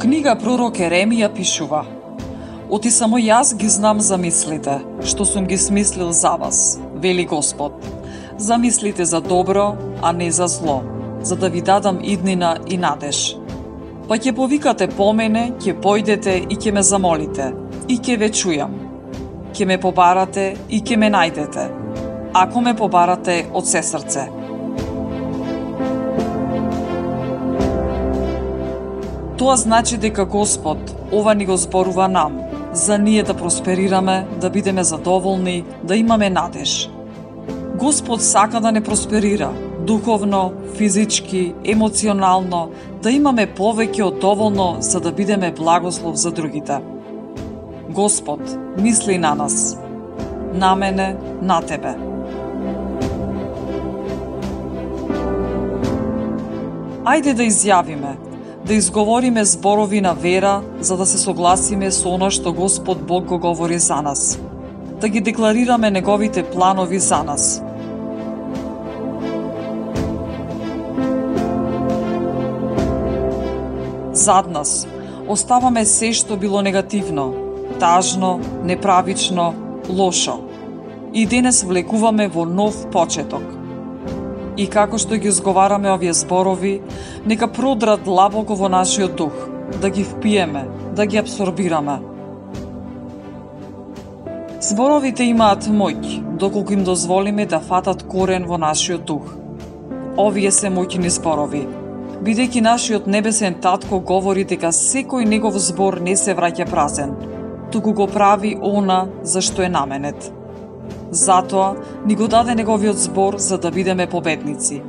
Книга пророк Еремија пишува Оти само јас ги знам замислите, што сум ги смислил за вас, вели Господ. Замислите за добро, а не за зло, за да ви дадам иднина и надеж. Па ќе повикате по мене, ќе појдете и ќе ме замолите, и ќе ве чујам. Ќе ме побарате и ќе ме најдете, ако ме побарате од се срце. Тоа значи дека Господ ова ни го зборува нам, за ние да просперираме, да бидеме задоволни, да имаме надеж. Господ сака да не просперира, духовно, физички, емоционално, да имаме повеќе од доволно за да бидеме благослов за другите. Господ мисли на нас, на мене, на тебе. Ајде да изјавиме – да изговориме зборови на вера за да се согласиме со она што Господ Бог го говори за нас. Да ги декларираме неговите планови за нас. Зад нас оставаме се што било негативно, тажно, неправично, лошо. И денес влекуваме во нов почеток – И како што ги изговараме овие зборови, нека продрат длабоко во нашиот дух, да ги впиеме, да ги абсорбираме. Зборовите имаат моќ, доколку им дозволиме да фатат корен во нашиот дух. Овие се моќни зборови, бидејќи нашиот небесен татко говори дека секој негов збор не се враќа празен, туку го прави она за што е наменет. Затоа ни го даде неговиот збор за да бидеме победници.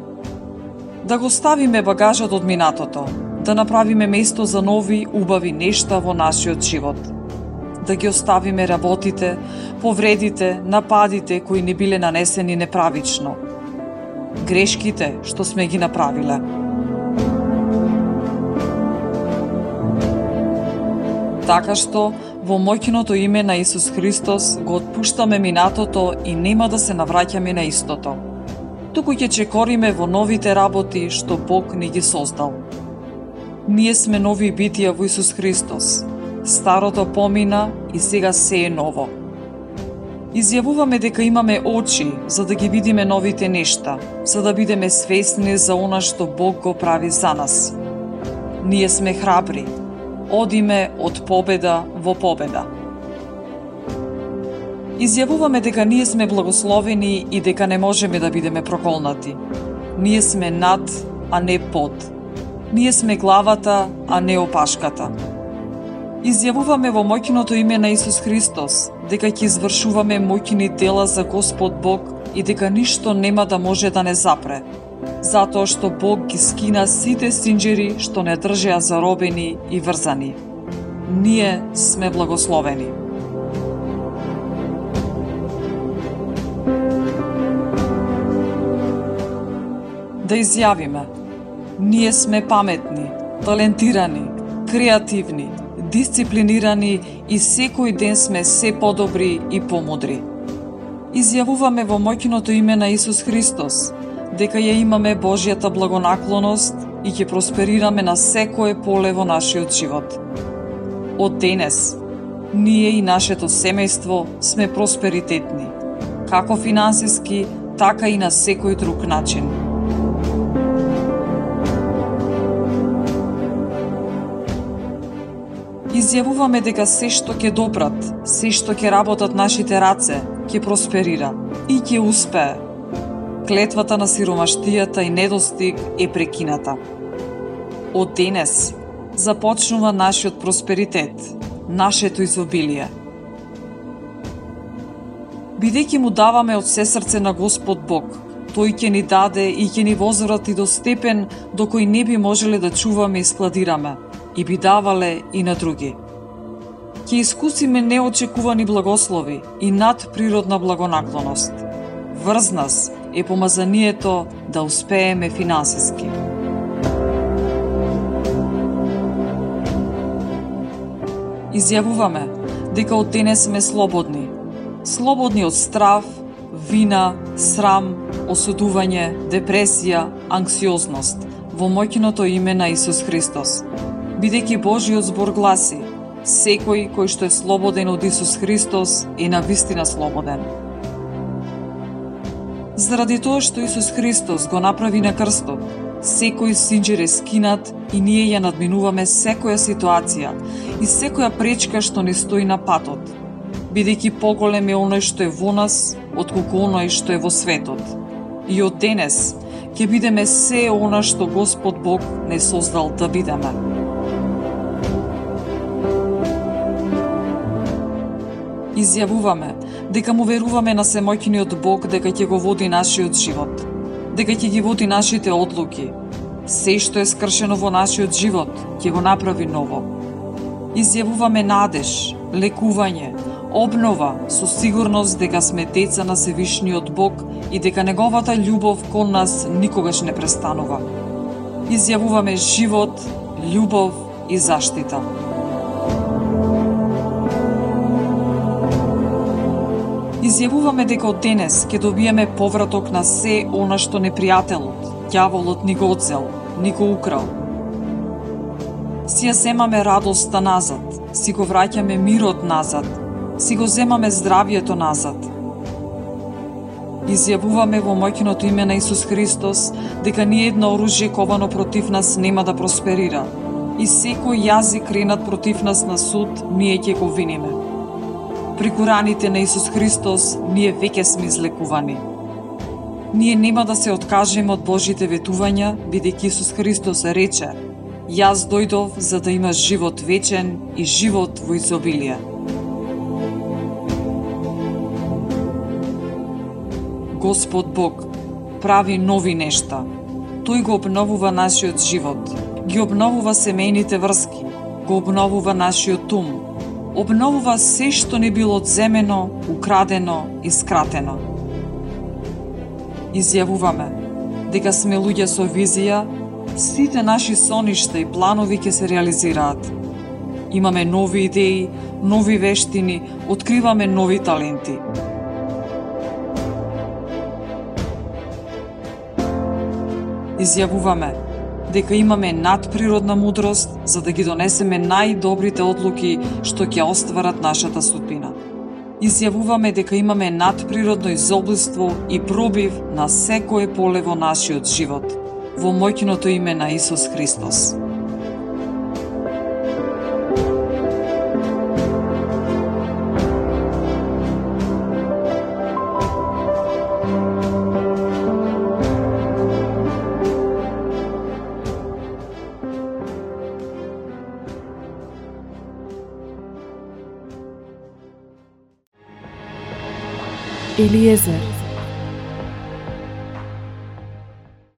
Да го ставиме багажот од минатото, да направиме место за нови, убави нешта во нашиот живот. Да ги оставиме работите, повредите, нападите кои не биле нанесени неправично. Грешките што сме ги направиле. Така што Во моќното име на Исус Христос го отпуштаме минатото и нема да се навраќаме на истото. Туку ќе чекориме во новите работи што Бог ни ги создал. Ние сме нови битија во Исус Христос. Старото помина и сега се е ново. Изјавуваме дека имаме очи за да ги видиме новите нешта, за да бидеме свесни за она што Бог го прави за нас. Ние сме храбри, одиме од победа во победа. Изјавуваме дека ние сме благословени и дека не можеме да бидеме проколнати. Ние сме над, а не под. Ние сме главата, а не опашката. Изјавуваме во моќното име на Исус Христос дека ќе извршуваме моќни дела за Господ Бог и дека ништо нема да може да не запре, затоа што Бог ги скина сите синџери што не држеа заробени и врзани. Ние сме благословени. Да изјавиме, ние сме паметни, талентирани, креативни, дисциплинирани и секој ден сме се подобри и помудри. Изјавуваме во моќното име на Исус Христос – дека ја имаме Божјата благонаклоност и ќе просперираме на секое поле во нашиот живот. Од денес, ние и нашето семејство сме просперитетни, како финансиски, така и на секој друг начин. Изјавуваме дека се што ќе добрат, се што ќе работат нашите раце, ќе просперира и ќе успее клетвата на сиромаштијата и недостиг е прекината. Од денес започнува нашиот просперитет, нашето изобилие. Бидејќи му даваме од се срце на Господ Бог, тој ќе ни даде и ќе ни возврати до степен до кој не би можеле да чуваме и складираме, и би давале и на други. Ќе искусиме неочекувани благослови и надприродна благонаклоност. Врз нас е помазанието да успееме финансиски. Изјавуваме дека од денес сме слободни. Слободни од страв, вина, срам, осудување, депресија, анксиозност во моќното име на Исус Христос. Бидејќи Божиот збор гласи: Секој кој што е слободен од Исус Христос е на вистина слободен. Заради тоа што Исус Христос го направи на крстот, секој синџир е скинат и ние ја надминуваме секоја ситуација и секоја пречка што ни стои на патот, бидејќи поголем е оној што е во нас, отколку оној што е во светот. И од денес ќе бидеме се она што Господ Бог не создал да бидеме. Изјавуваме дека му веруваме на семојкиниот Бог дека ќе го води нашиот живот, дека ќе ги води нашите одлуки. Се што е скршено во нашиот живот ќе го направи ново. Изјавуваме надеж, лекување, обнова со сигурност дека сме деца на Севишниот Бог и дека неговата љубов кон нас никогаш не престанува. Изјавуваме живот, љубов и заштита. Изјавуваме дека од денес ќе добиеме повраток на се она што непријателот, ѓаволот ни го одзел, ни го украл. Си ја земаме радоста назад, си го враќаме мирот назад, си го земаме здравието назад. Изјавуваме во моќното име на Исус Христос дека ни едно оружје ковано против нас нема да просперира и секој јазик кренат против нас на суд ние ќе го виниме преку раните на Исус Христос ние веќе сме излекувани. Ние нема да се откажеме од Божите ветувања, бидејќи Исус Христос рече: Јас дојдов за да имаш живот вечен и живот во изобилие. Господ Бог прави нови нешта. Тој го обновува нашиот живот, ги обновува семејните врски, го обновува нашиот ум, обновува се што не било одземено, украдено и скратено. Изјавуваме дека сме луѓе со визија, сите наши соништа и планови ќе се реализираат. Имаме нови идеи, нови вештини, откриваме нови таленти. изјавуваме дека имаме надприродна мудрост за да ги донесеме најдобрите одлуки што ќе остварат нашата судбина. Изјавуваме дека имаме надприродно изоблиство и пробив на секое поле во нашиот живот, во моќното име на Исус Христос. Eliezer